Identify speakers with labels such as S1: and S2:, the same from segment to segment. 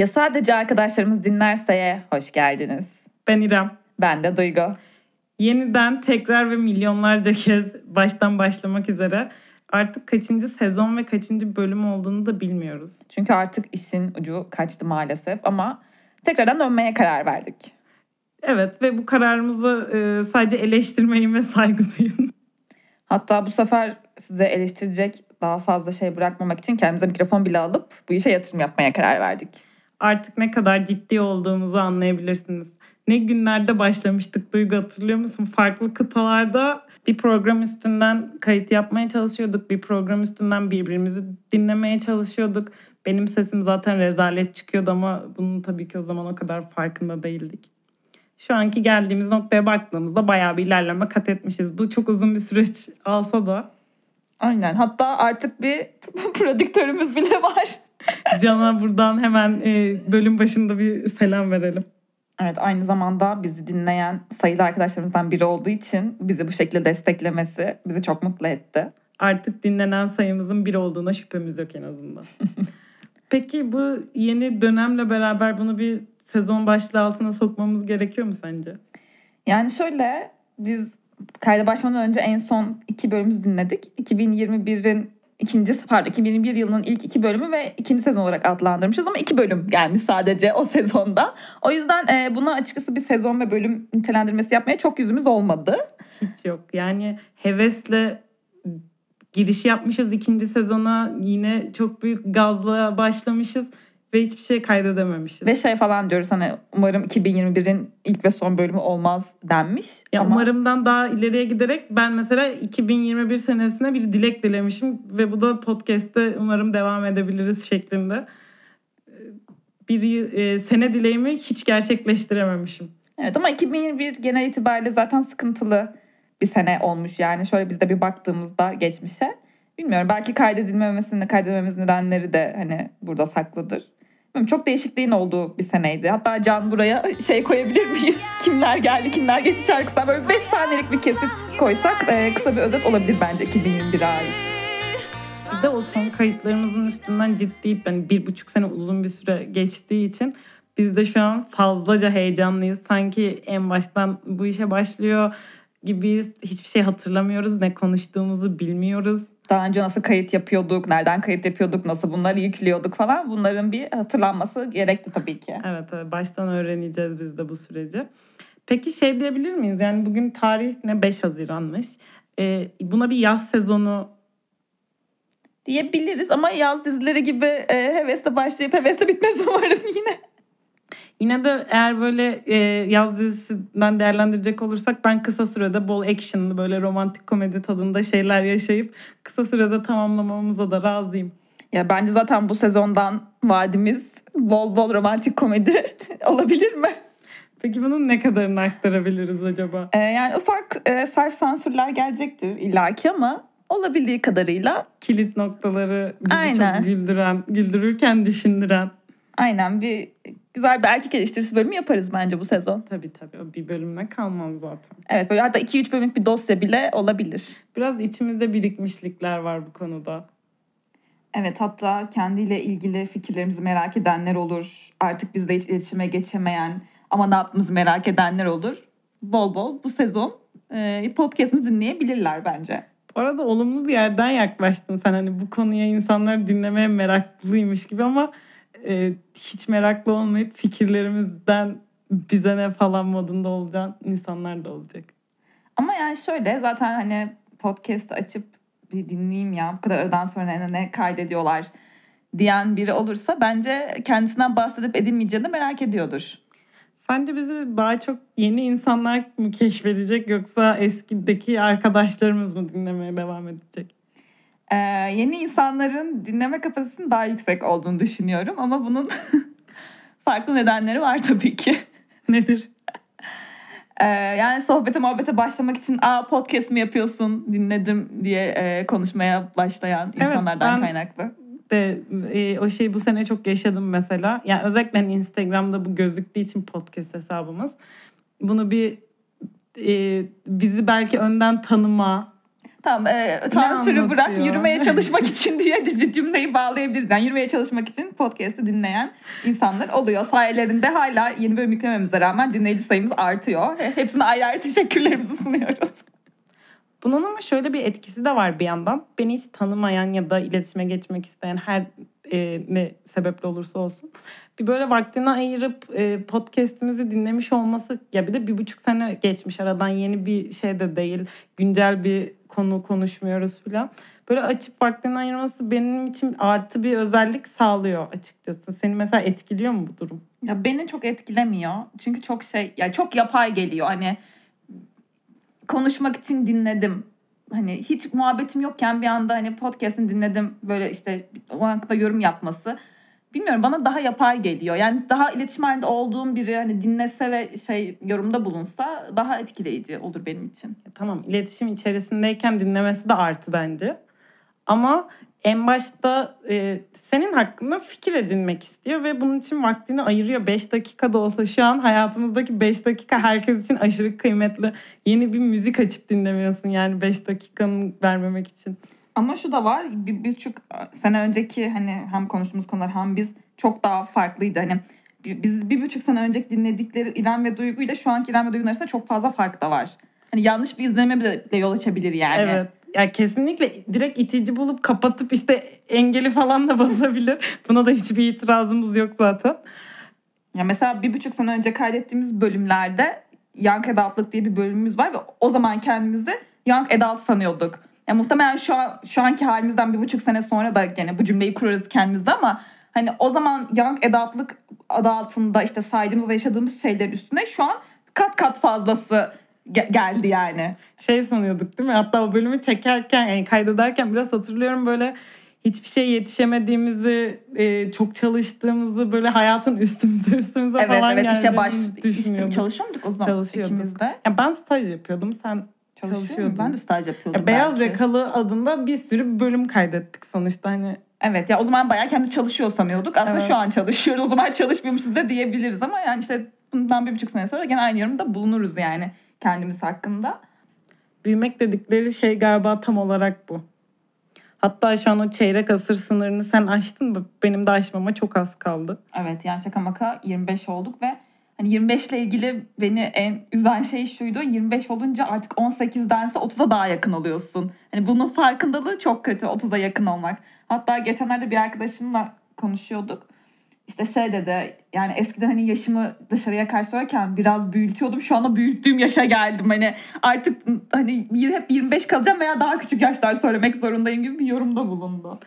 S1: Ya sadece arkadaşlarımız dinlerseye hoş geldiniz.
S2: Ben İrem.
S1: Ben de Duygu.
S2: Yeniden tekrar ve milyonlarca kez baştan başlamak üzere artık kaçıncı sezon ve kaçıncı bölüm olduğunu da bilmiyoruz.
S1: Çünkü artık işin ucu kaçtı maalesef ama tekrardan dönmeye karar verdik.
S2: Evet ve bu kararımızı e, sadece eleştirmeyin ve saygı duyun.
S1: Hatta bu sefer size eleştirecek daha fazla şey bırakmamak için kendimize mikrofon bile alıp bu işe yatırım yapmaya karar verdik.
S2: Artık ne kadar ciddi olduğumuzu anlayabilirsiniz. Ne günlerde başlamıştık Duygu hatırlıyor musun? Farklı kıtalarda bir program üstünden kayıt yapmaya çalışıyorduk. Bir program üstünden birbirimizi dinlemeye çalışıyorduk. Benim sesim zaten rezalet çıkıyordu ama bunun tabii ki o zaman o kadar farkında değildik. Şu anki geldiğimiz noktaya baktığımızda bayağı bir ilerleme kat etmişiz. Bu çok uzun bir süreç alsa da.
S1: Aynen. Hatta artık bir prodüktörümüz bile var.
S2: Can'a buradan hemen e, bölüm başında bir selam verelim.
S1: Evet aynı zamanda bizi dinleyen sayılı arkadaşlarımızdan biri olduğu için bizi bu şekilde desteklemesi bizi çok mutlu etti.
S2: Artık dinlenen sayımızın bir olduğuna şüphemiz yok en azından. Peki bu yeni dönemle beraber bunu bir sezon başlığı altına sokmamız gerekiyor mu sence?
S1: Yani şöyle biz kayda başlamadan önce en son iki bölümümüzü dinledik. 2021'in ikinci pardon 2021 yılının ilk iki bölümü ve ikinci sezon olarak adlandırmışız ama iki bölüm gelmiş sadece o sezonda. O yüzden e, buna açıkçası bir sezon ve bölüm nitelendirmesi yapmaya çok yüzümüz olmadı.
S2: Hiç yok. Yani hevesle giriş yapmışız ikinci sezona. Yine çok büyük gazla başlamışız ve hiçbir şey kaydedememişiz.
S1: Ve şey falan diyoruz hani umarım 2021'in ilk ve son bölümü olmaz denmiş.
S2: Ya
S1: ama...
S2: umarımdan daha ileriye giderek ben mesela 2021 senesine bir dilek dilemişim ve bu da podcast'te umarım devam edebiliriz şeklinde. Bir e, sene dileğimi hiç gerçekleştirememişim.
S1: Evet ama 2021 genel itibariyle zaten sıkıntılı bir sene olmuş yani. Şöyle biz de bir baktığımızda geçmişe. Bilmiyorum belki kaydedilmemesinin, kaydedilmememizin nedenleri de hani burada saklıdır. Çok değişikliğin olduğu bir seneydi. Hatta Can buraya şey koyabilir miyiz? Kimler geldi, kimler geçti şarkısından böyle 5 saniyelik bir kesit koysak e, kısa bir özet olabilir bence 2021'e ait.
S2: De o son kayıtlarımızın üstünden ciddi yani bir buçuk sene uzun bir süre geçtiği için biz de şu an fazlaca heyecanlıyız. Sanki en baştan bu işe başlıyor gibiyiz. Hiçbir şey hatırlamıyoruz. Ne konuştuğumuzu bilmiyoruz
S1: daha önce nasıl kayıt yapıyorduk, nereden kayıt yapıyorduk, nasıl bunları yüklüyorduk falan bunların bir hatırlanması gerekti tabii ki.
S2: Evet, baştan öğreneceğiz biz de bu süreci. Peki şey diyebilir miyiz? Yani bugün tarih ne 5 Haziran'mış. Ee, buna bir yaz sezonu
S1: diyebiliriz ama yaz dizileri gibi e, hevesle başlayıp hevesle bitmez umarım yine.
S2: Yine de eğer böyle e, yaz dizisinden değerlendirecek olursak ben kısa sürede bol actionlı böyle romantik komedi tadında şeyler yaşayıp kısa sürede tamamlamamıza da razıyım.
S1: Ya bence zaten bu sezondan vaadimiz bol bol romantik komedi olabilir mi?
S2: Peki bunun ne kadarını aktarabiliriz acaba?
S1: Ee, yani ufak e, self sansürler gelecektir illaki ama olabildiği kadarıyla.
S2: Kilit noktaları bizi Aynen. çok güldüren, güldürürken düşündüren.
S1: Aynen bir güzel bir erkek eleştirisi bölümü yaparız bence bu sezon.
S2: Tabii tabii. Bir bölümle kalmaz zaten.
S1: Evet böyle hatta 2-3 bölümlük bir dosya bile olabilir.
S2: Biraz içimizde birikmişlikler var bu konuda.
S1: Evet hatta kendiyle ilgili fikirlerimizi merak edenler olur. Artık bizle hiç iletişime geçemeyen ama ne yaptığımızı merak edenler olur. Bol bol bu sezon e, podcast'ımızı dinleyebilirler bence.
S2: Bu arada olumlu bir yerden yaklaştın sen. Hani bu konuya insanlar dinlemeye meraklıymış gibi ama e, hiç meraklı olmayıp fikirlerimizden bize ne falan modunda olacak insanlar da olacak.
S1: Ama yani şöyle zaten hani podcast açıp bir dinleyeyim ya bu kadar aradan sonra ne, ne kaydediyorlar diyen biri olursa bence kendisinden bahsedip edinmeyeceğini merak ediyordur.
S2: Sence bizi daha çok yeni insanlar mı keşfedecek yoksa eskideki arkadaşlarımız mı dinlemeye devam edecek?
S1: Ee, yeni insanların dinleme kapasitesinin daha yüksek olduğunu düşünüyorum ama bunun farklı nedenleri var tabii ki.
S2: Nedir?
S1: Ee, yani sohbete muhabbete başlamak için aa podcast mi yapıyorsun dinledim diye e, konuşmaya başlayan evet, insanlardan kaynaklı.
S2: De, e, o şeyi bu sene çok yaşadım mesela. Yani özellikle hani Instagram'da bu gözüktüğü için podcast hesabımız. Bunu bir e, bizi belki önden tanıma,
S1: Tamam e, sansürü bırak yürümeye çalışmak için diye cümleyi bağlayabiliriz. Yani yürümeye çalışmak için podcast'ı dinleyen insanlar oluyor. Sayelerinde hala yeni bölüm yüklememize rağmen dinleyici sayımız artıyor. He- Hepsine ayrı ayrı teşekkürlerimizi sunuyoruz.
S2: Bunun ama şöyle bir etkisi de var bir yandan. Beni hiç tanımayan ya da iletişime geçmek isteyen her e, ne sebeple olursa olsun bir böyle vaktini ayırıp e, podcast'imizi dinlemiş olması ya bir de bir buçuk sene geçmiş aradan yeni bir şey de değil güncel bir konu konuşmuyoruz falan. Böyle açıp vaktini ayırması benim için artı bir özellik sağlıyor açıkçası. Seni mesela etkiliyor mu bu durum?
S1: Ya beni çok etkilemiyor. Çünkü çok şey ya çok yapay geliyor. Hani konuşmak için dinledim. Hani hiç muhabbetim yokken bir anda hani podcast'ini dinledim. Böyle işte o hakkında yorum yapması. Bilmiyorum bana daha yapay geliyor. Yani daha iletişim halinde olduğum biri hani dinlese ve şey yorumda bulunsa daha etkileyici olur benim için.
S2: Tamam iletişim içerisindeyken dinlemesi de artı bence. Ama en başta e, senin hakkında fikir edinmek istiyor ve bunun için vaktini ayırıyor. 5 dakika da olsa şu an hayatımızdaki 5 dakika herkes için aşırı kıymetli. Yeni bir müzik açıp dinlemiyorsun yani 5 dakikanı vermemek için.
S1: Ama şu da var bir birçok sene önceki hani hem konuştuğumuz konular hem biz çok daha farklıydı. Hani bi- biz bir buçuk sene önceki dinledikleri İrem ve Duygu ile şu anki İrem ve Duygu'nun arasında çok fazla fark da var. Hani yanlış bir izleme bile, bile yol açabilir yani.
S2: Evet. Ya kesinlikle direkt itici bulup kapatıp işte engeli falan da basabilir. Buna da hiçbir itirazımız yok zaten.
S1: Ya mesela bir buçuk sene önce kaydettiğimiz bölümlerde Young Adult'lık diye bir bölümümüz var ve o zaman kendimizi Young Adult sanıyorduk. Ya muhtemelen şu an şu anki halimizden bir buçuk sene sonra da gene bu cümleyi kurarız kendimizde ama hani o zaman Young Adult'lık adı altında işte saydığımız ve yaşadığımız şeylerin üstüne şu an kat kat fazlası ge- geldi yani.
S2: şey sanıyorduk değil mi? Hatta o bölümü çekerken yani kaydederken biraz hatırlıyorum böyle hiçbir şey yetişemediğimizi, e, çok çalıştığımızı, böyle hayatın üstümüze üstümüze
S1: Evet
S2: falan
S1: evet işe baş
S2: düşünüyorduk.
S1: çalışıyor muyduk o zaman
S2: Çalışıyorduk.
S1: ikimiz de?
S2: Ya ben staj yapıyordum, sen
S1: Çalışıyor
S2: Çalışıyordun.
S1: Ben de staj yapıyordum
S2: ya Beyaz. Yakalı adında bir sürü bölüm kaydettik sonuçta hani
S1: Evet ya o zaman bayağı kendi çalışıyor sanıyorduk. Aslında
S2: Evet.
S1: şu an çalışıyoruz. O zaman çalışmıyormuşuz da diyebiliriz ama yani işte bundan bir buçuk sene sonra gene aynı yorumda bulunuruz yani kendimiz hakkında.
S2: büyümek dedikleri şey galiba tam olarak bu. Hatta şu an o çeyrek asır sınırını sen aştın mı? Benim de aşmama çok az kaldı.
S1: Evet yani şaka maka 25 olduk ve hani 25 ile ilgili beni en üzen şey şuydu. 25 olunca artık 18'dense 30'a daha yakın oluyorsun. Hani bunun farkındalığı çok kötü 30'a yakın olmak. Hatta geçenlerde bir arkadaşımla konuşuyorduk. İşte şey dedi yani eskiden hani yaşımı dışarıya karşı söylerken biraz büyütüyordum. Şu anda büyüttüğüm yaşa geldim. Hani artık hani bir- hep 25 kalacağım veya daha küçük yaşlar söylemek zorundayım gibi bir yorumda bulundu.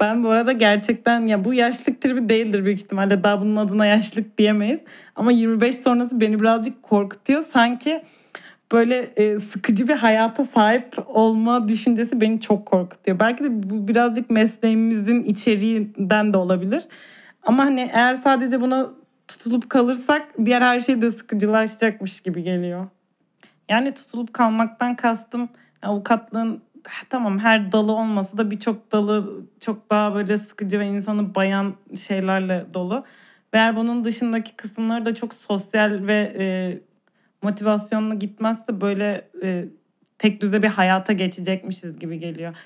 S2: Ben bu arada gerçekten ya bu yaşlık tribi değildir büyük ihtimalle. Daha bunun adına yaşlık diyemeyiz. Ama 25 sonrası beni birazcık korkutuyor. Sanki böyle e, sıkıcı bir hayata sahip olma düşüncesi beni çok korkutuyor. Belki de bu birazcık mesleğimizin içeriğinden de olabilir. Ama hani eğer sadece buna tutulup kalırsak diğer her şey de sıkıcılaşacakmış gibi geliyor. Yani tutulup kalmaktan kastım avukatlığın tamam her dalı olmasa da birçok dalı çok daha böyle sıkıcı ve insanı bayan şeylerle dolu. Ve eğer bunun dışındaki kısımları da çok sosyal ve e, motivasyonlu gitmezse böyle e, tek düze bir hayata geçecekmişiz gibi geliyor.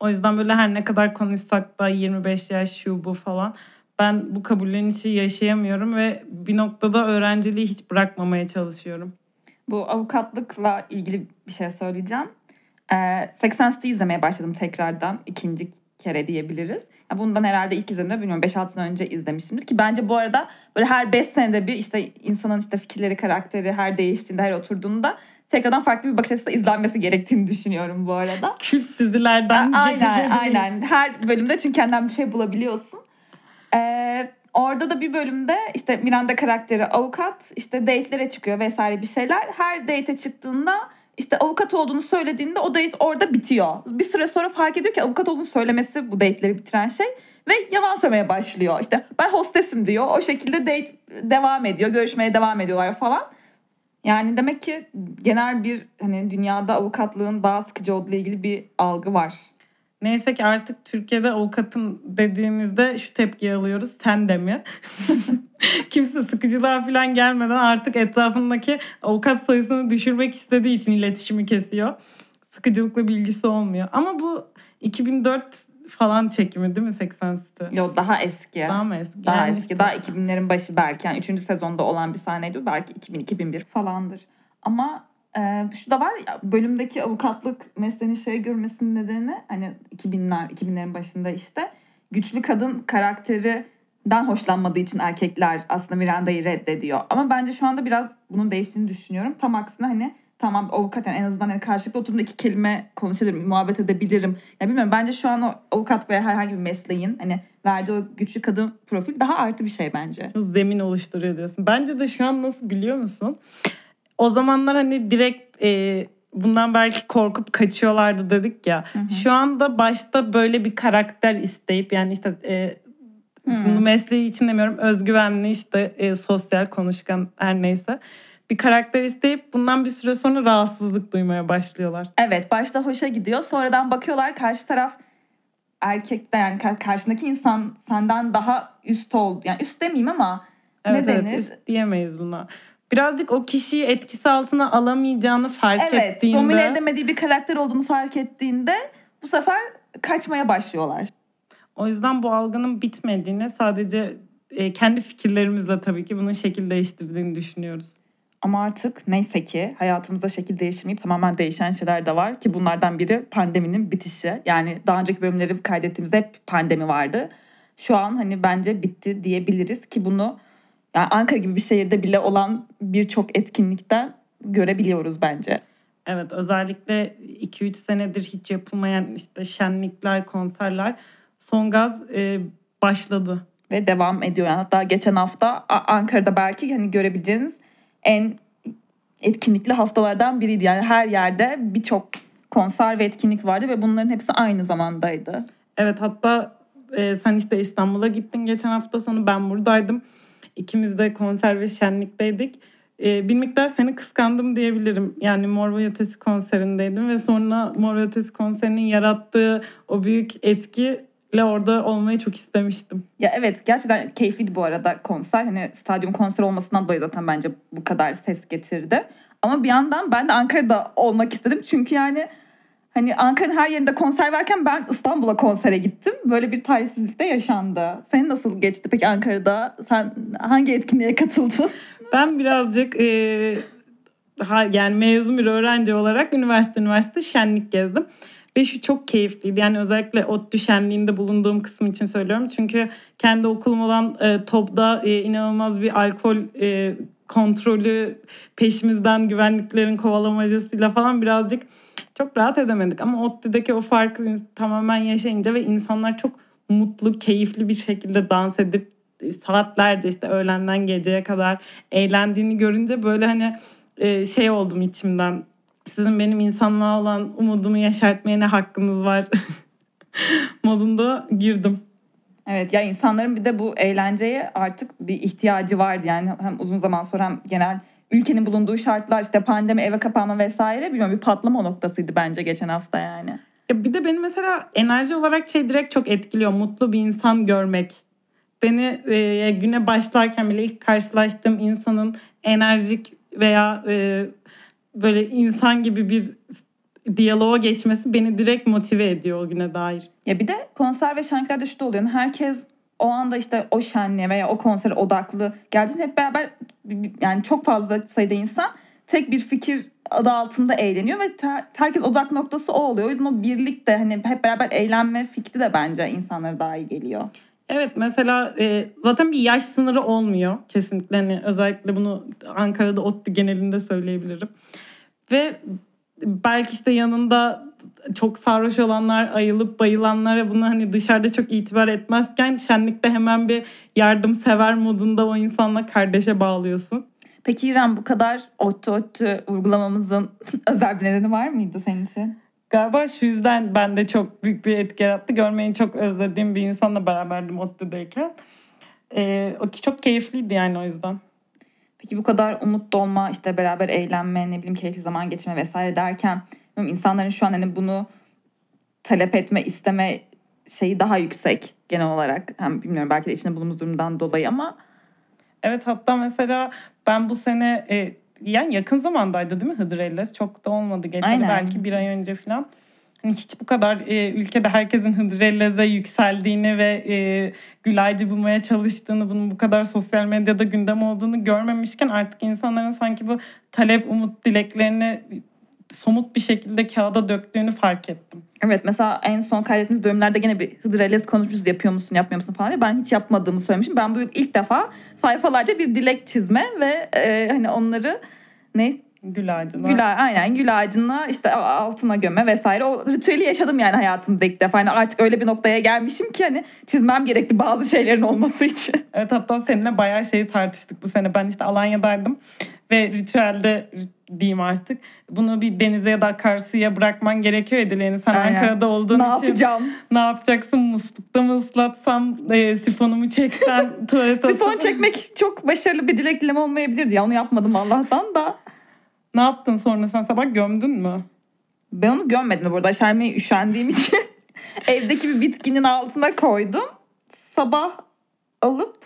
S2: O yüzden böyle her ne kadar konuşsak da 25 yaş şu bu falan ben bu kabullenişi yaşayamıyorum ve bir noktada öğrenciliği hiç bırakmamaya çalışıyorum.
S1: Bu avukatlıkla ilgili bir şey söyleyeceğim. Ee, 80 City izlemeye başladım tekrardan. ikinci kere diyebiliriz. Ya bundan herhalde ilk izlediğimde bilmiyorum 5-6 sene önce izlemişimdir. Ki bence bu arada böyle her 5 senede bir işte insanın işte fikirleri, karakteri her değiştiğinde, her oturduğunda tekrardan farklı bir bakış açısıyla izlenmesi gerektiğini düşünüyorum bu arada.
S2: Kült dizilerden.
S1: A- aynen aynen. Her bölümde çünkü kendinden bir şey bulabiliyorsun. Orada da bir bölümde işte Miranda karakteri avukat işte date'lere çıkıyor vesaire bir şeyler. Her date'e çıktığında işte avukat olduğunu söylediğinde o date orada bitiyor. Bir süre sonra fark ediyor ki avukat olduğunu söylemesi bu date'leri bitiren şey. Ve yalan söylemeye başlıyor. İşte ben hostesim diyor. O şekilde date devam ediyor. Görüşmeye devam ediyorlar falan. Yani demek ki genel bir hani dünyada avukatlığın daha sıkıcı olduğu ile ilgili bir algı var.
S2: Neyse ki artık Türkiye'de avukatım dediğimizde şu tepkiyi alıyoruz. Sen de mi? Kimse sıkıcılığa falan gelmeden artık etrafındaki avukat sayısını düşürmek istediği için iletişimi kesiyor. sıkıcılıkla bilgisi olmuyor. Ama bu 2004 falan çekimi değil mi 80 City?
S1: Yo daha eski.
S2: Daha mı eski?
S1: Daha
S2: Yani
S1: eski.
S2: işte-
S1: Daha 2000'lerin başı belki. Yani 3. sezonda olan bir sahneydi. Belki 2000-2001 falandır. Ama e, şu da var ya bölümdeki avukatlık mesleğini şey görmesinin nedeni hani 2000'ler 2000'lerin başında işte güçlü kadın karakterinden hoşlanmadığı için erkekler aslında Miranda'yı reddediyor. Ama bence şu anda biraz bunun değiştiğini düşünüyorum. Tam aksine hani tamam avukat yani en azından hani karşılıklı oturduğumda iki kelime konuşabilirim, muhabbet edebilirim. Ya bilmiyorum bence şu an o avukat veya herhangi bir mesleğin hani verdiği o güçlü kadın profil daha artı bir şey bence.
S2: zemin oluşturuyor diyorsun. Bence de şu an nasıl biliyor musun? O zamanlar hani direkt e, bundan belki korkup kaçıyorlardı dedik ya.
S1: Hı hı.
S2: Şu anda başta böyle bir karakter isteyip yani işte e,
S1: Hmm.
S2: bunu mesleği için demiyorum özgüvenli işte e, sosyal konuşkan her neyse bir karakter isteyip bundan bir süre sonra rahatsızlık duymaya başlıyorlar.
S1: Evet başta hoşa gidiyor. Sonradan bakıyorlar karşı taraf erkekte yani ka- karşındaki insan senden daha üst oldu. Yani üst demeyeyim ama
S2: Evet,
S1: ne
S2: evet,
S1: denir?
S2: üst diyemeyiz buna. Birazcık o kişiyi etkisi altına alamayacağını fark
S1: evet
S2: ettiğinde
S1: domine edemediği bir karakter olduğunu fark ettiğinde bu sefer kaçmaya başlıyorlar.
S2: O yüzden bu algının bitmediğini sadece e, kendi fikirlerimizle tabii ki bunun şekil değiştirdiğini düşünüyoruz.
S1: Ama artık neyse ki hayatımızda şekil değişmeyip tamamen değişen şeyler de var ki bunlardan biri pandeminin bitişi. Yani daha önceki bölümleri kaydettiğimizde hep pandemi vardı. Şu an hani bence bitti diyebiliriz ki bunu yani Ankara gibi bir şehirde bile olan birçok etkinlikten görebiliyoruz bence.
S2: Evet özellikle 2-3 senedir hiç yapılmayan işte şenlikler, konserler son gaz e, başladı.
S1: Ve devam ediyor. Yani hatta geçen hafta Ankara'da belki hani görebileceğiniz en etkinlikli haftalardan biriydi. Yani her yerde birçok konser ve etkinlik vardı ve bunların hepsi aynı zamandaydı.
S2: Evet hatta e, sen işte İstanbul'a gittin geçen hafta sonu ben buradaydım. İkimiz de konser ve şenlikteydik. E, bir miktar seni kıskandım diyebilirim. Yani Mor ve Ötesi konserindeydim ve sonra Mor ve Ötesi konserinin yarattığı o büyük etkiyle orada olmayı çok istemiştim.
S1: Ya evet gerçekten keyifliydi bu arada konser. Hani stadyum konser olmasından dolayı zaten bence bu kadar ses getirdi. Ama bir yandan ben de Ankara'da olmak istedim. Çünkü yani hani Ankara'nın her yerinde konser verken ben İstanbul'a konsere gittim. Böyle bir talihsizlik de yaşandı. Senin nasıl geçti peki Ankara'da? Sen hangi etkinliğe katıldın?
S2: Ben birazcık e, ha- yani mezun bir öğrenci olarak üniversite üniversite şenlik gezdim. Ve şu çok keyifliydi. Yani özellikle ODTÜ şenliğinde bulunduğum kısım için söylüyorum. Çünkü kendi okulum olan e, TOB'da e, inanılmaz bir alkol e, kontrolü peşimizden güvenliklerin kovalamacasıyla falan birazcık çok rahat edemedik. Ama ODTÜ'deki o farkı tamamen yaşayınca ve insanlar çok mutlu, keyifli bir şekilde dans edip saatlerce işte öğlenden geceye kadar eğlendiğini görünce böyle hani e, şey oldum içimden. Sizin benim insanlığa olan umudumu yaşartmaya ne hakkınız var modunda girdim.
S1: Evet ya insanların bir de bu eğlenceye artık bir ihtiyacı vardı. Yani hem uzun zaman sonra hem genel ülkenin bulunduğu şartlar işte pandemi eve kapanma vesaire bilmiyorum bir patlama noktasıydı bence geçen hafta yani.
S2: Ya bir de beni mesela enerji olarak şey direkt çok etkiliyor. Mutlu bir insan görmek. Beni e, güne başlarken bile ilk karşılaştığım insanın enerjik veya e, böyle insan gibi bir diyaloğa geçmesi beni direkt motive ediyor o güne dair.
S1: Ya bir de konser ve şenliklerde şu da oluyor. Yani herkes o anda işte o şenliğe veya o konsere odaklı geldiğinde hep beraber yani çok fazla sayıda insan tek bir fikir adı altında eğleniyor ve te- herkes odak noktası o oluyor. O yüzden o birlik de hani hep beraber eğlenme fikri de bence insanlara daha iyi geliyor.
S2: Evet mesela e, zaten bir yaş sınırı olmuyor kesinlikle. Hani özellikle bunu Ankara'da ODTÜ genelinde söyleyebilirim. Ve belki işte yanında çok sarhoş olanlar, ayılıp bayılanlara bunu hani dışarıda çok itibar etmezken şenlikte hemen bir yardımsever modunda o insanla kardeşe bağlıyorsun.
S1: Peki İrem bu kadar ODTÜ ODTÜ uygulamamızın özel bir nedeni var mıydı senin için?
S2: Galiba şu yüzden bende çok büyük bir etki yarattı. Görmeyi çok özlediğim bir insanla beraberdim ODTÜ'deyken. Ee, o ki çok keyifliydi yani o yüzden.
S1: Peki bu kadar umut dolma, işte beraber eğlenme, ne bileyim keyifli zaman geçirme vesaire derken insanların şu an hani bunu talep etme, isteme şeyi daha yüksek genel olarak. Hem bilmiyorum belki de içinde bulunduğumuz durumdan dolayı ama
S2: Evet hatta mesela ben bu sene e, yani yakın zamandaydı değil mi Hıdrellez? Çok da olmadı.
S1: Aynen.
S2: belki bir ay önce falan. Hani hiç bu kadar e, ülkede herkesin Hıdrellez'e yükseldiğini ve e, Gülaycı bulmaya çalıştığını, bunun bu kadar sosyal medyada gündem olduğunu görmemişken artık insanların sanki bu talep, umut, dileklerini somut bir şekilde kağıda döktüğünü fark ettim.
S1: Evet mesela en son kaydettiğimiz bölümlerde gene bir Hıdrellez konuşmuşuz yapıyor musun yapmıyor musun falan diye. Ben hiç yapmadığımı söylemişim. Ben bu ilk defa sayfalarca bir dilek çizme ve e, hani onları ne
S2: Gül ağacına.
S1: Gül, aynen gül ağacına işte altına göme vesaire. O ritüeli yaşadım yani hayatımda ilk defa. Yani artık öyle bir noktaya gelmişim ki hani çizmem gerekti bazı şeylerin olması için.
S2: Evet hatta seninle bayağı şeyi tartıştık bu sene. Ben işte Alanya'daydım ve ritüelde diyeyim artık. Bunu bir denize ya da akarsuya bırakman gerekiyor ya dileğini. Sen
S1: Aynen.
S2: Ankara'da olduğun
S1: ne
S2: için
S1: yapacağım?
S2: ne yapacaksın? Muslukta mı ıslatsam, e, sifonumu çeksen, tuvalete
S1: Sifon çekmek çok başarılı bir dilek dileme olmayabilirdi ya. Onu yapmadım Allah'tan da.
S2: Ne yaptın sonra sen sabah gömdün mü?
S1: Ben onu gömmedim burada aşermeye üşendiğim için evdeki bir bitkinin altına koydum. Sabah alıp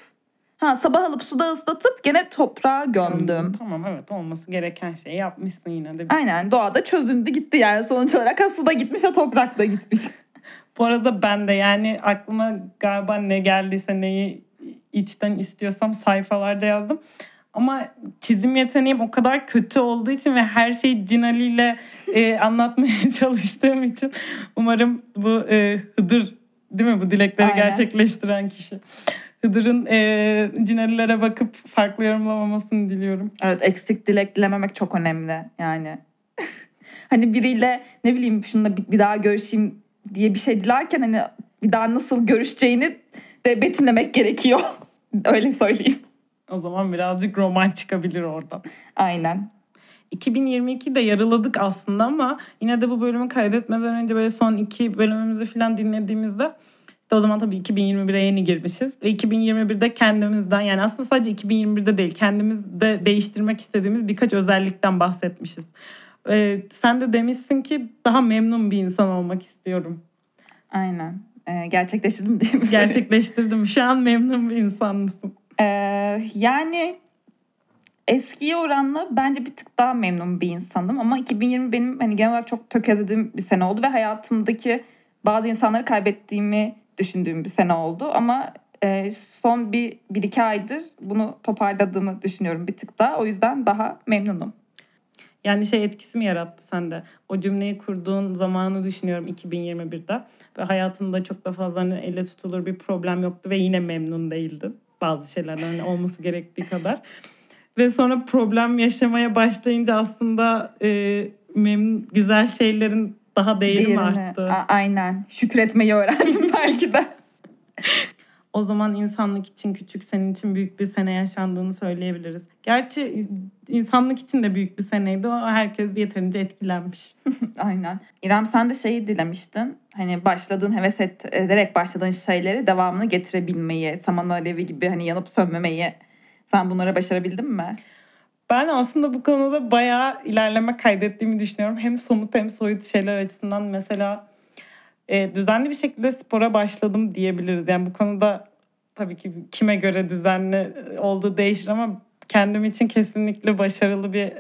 S1: ha sabah alıp suda ıslatıp gene toprağa gömdüm.
S2: Tamam evet olması gereken şeyi yapmışsın yine de.
S1: Aynen doğada çözündü gitti yani sonuç olarak ha suda gitmiş ha toprakta gitmiş.
S2: Bu arada ben de yani aklıma galiba ne geldiyse neyi içten istiyorsam sayfalarda yazdım. Ama çizim yeteneğim o kadar kötü olduğu için ve her şeyi Cin Ali ile e, anlatmaya çalıştığım için umarım bu e, Hıdır değil mi bu dilekleri
S1: Aynen.
S2: gerçekleştiren kişi. Hıdır'ın e, Cin Ali'lere bakıp farklı yorumlamamasını diliyorum.
S1: Evet eksik dilek dilememek çok önemli yani. hani biriyle ne bileyim şununla bir, bir daha görüşeyim diye bir şey dilerken hani bir daha nasıl görüşeceğini de betimlemek gerekiyor. Öyle söyleyeyim.
S2: O zaman birazcık roman çıkabilir oradan.
S1: Aynen.
S2: 2022'de yarıladık aslında ama yine de bu bölümü kaydetmeden önce böyle son iki bölümümüzü falan dinlediğimizde işte o zaman tabii 2021'e yeni girmişiz. Ve 2021'de kendimizden yani aslında sadece 2021'de değil kendimizde değiştirmek istediğimiz birkaç özellikten bahsetmişiz. Ee, sen de demişsin ki daha memnun bir insan olmak istiyorum.
S1: Aynen. Ee, gerçekleştirdim değil mi?
S2: Gerçekleştirdim. Şu an memnun bir insan mısın?
S1: Ee, yani eskiye oranla bence bir tık daha memnun bir insanım ama 2020 benim hani genel olarak çok tökezlediğim bir sene oldu ve hayatımdaki bazı insanları kaybettiğimi düşündüğüm bir sene oldu ama e, son bir, bir iki aydır bunu toparladığımı düşünüyorum bir tık daha o yüzden daha memnunum.
S2: Yani şey etkisi mi yarattı sende? O cümleyi kurduğun zamanı düşünüyorum 2021'de. Ve hayatında çok da fazla hani elle tutulur bir problem yoktu ve yine memnun değildin. Bazı şeylerden hani olması gerektiği kadar. Ve sonra problem yaşamaya başlayınca aslında e, memnun, güzel şeylerin daha değeri mi
S1: Diğerini-
S2: arttı?
S1: A- aynen şükretmeyi öğrendim belki de.
S2: O zaman insanlık için küçük, senin için büyük bir sene yaşandığını söyleyebiliriz. Gerçi insanlık için de büyük bir seneydi. O herkes yeterince etkilenmiş.
S1: Aynen. İrem sen de şeyi dilemiştin. Hani başladığın heves et, ederek başladığın şeyleri devamını getirebilmeyi, saman alevi gibi hani yanıp sönmemeyi. Sen bunları başarabildin mi?
S2: Ben aslında bu konuda bayağı ilerleme kaydettiğimi düşünüyorum. Hem somut hem soyut şeyler açısından mesela e, düzenli bir şekilde spora başladım diyebiliriz. Yani bu konuda tabii ki kime göre düzenli olduğu değişir ama kendim için kesinlikle başarılı bir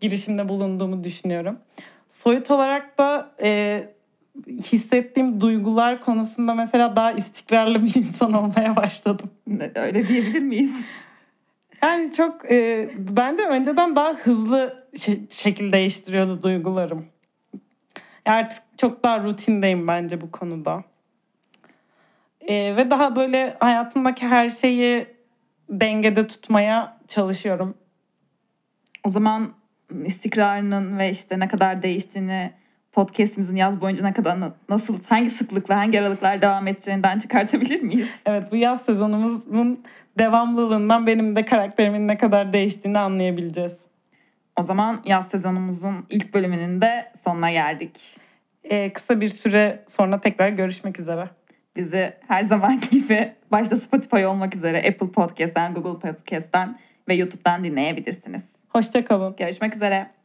S2: girişimde bulunduğumu düşünüyorum. Soyut olarak da e, hissettiğim duygular konusunda mesela daha istikrarlı bir insan olmaya başladım.
S1: Öyle diyebilir miyiz?
S2: Yani çok e, bence önceden daha hızlı şe- şekilde değiştiriyordu duygularım. Artık çok daha rutindeyim bence bu konuda. E, ve daha böyle hayatımdaki her şeyi dengede tutmaya çalışıyorum.
S1: O zaman istikrarının ve işte ne kadar değiştiğini podcast'imizin yaz boyunca ne kadar nasıl hangi sıklıkla hangi aralıklar devam edeceğinden çıkartabilir miyiz?
S2: Evet bu yaz sezonumuzun devamlılığından benim de karakterimin ne kadar değiştiğini anlayabileceğiz.
S1: O zaman yaz sezonumuzun ilk bölümünün de sonuna geldik.
S2: E, kısa bir süre sonra tekrar görüşmek üzere.
S1: Bizi her zamanki gibi başta Spotify olmak üzere Apple Podcast'ten, Google Podcast'ten ve YouTube'dan dinleyebilirsiniz.
S2: Hoşçakalın.
S1: Görüşmek üzere.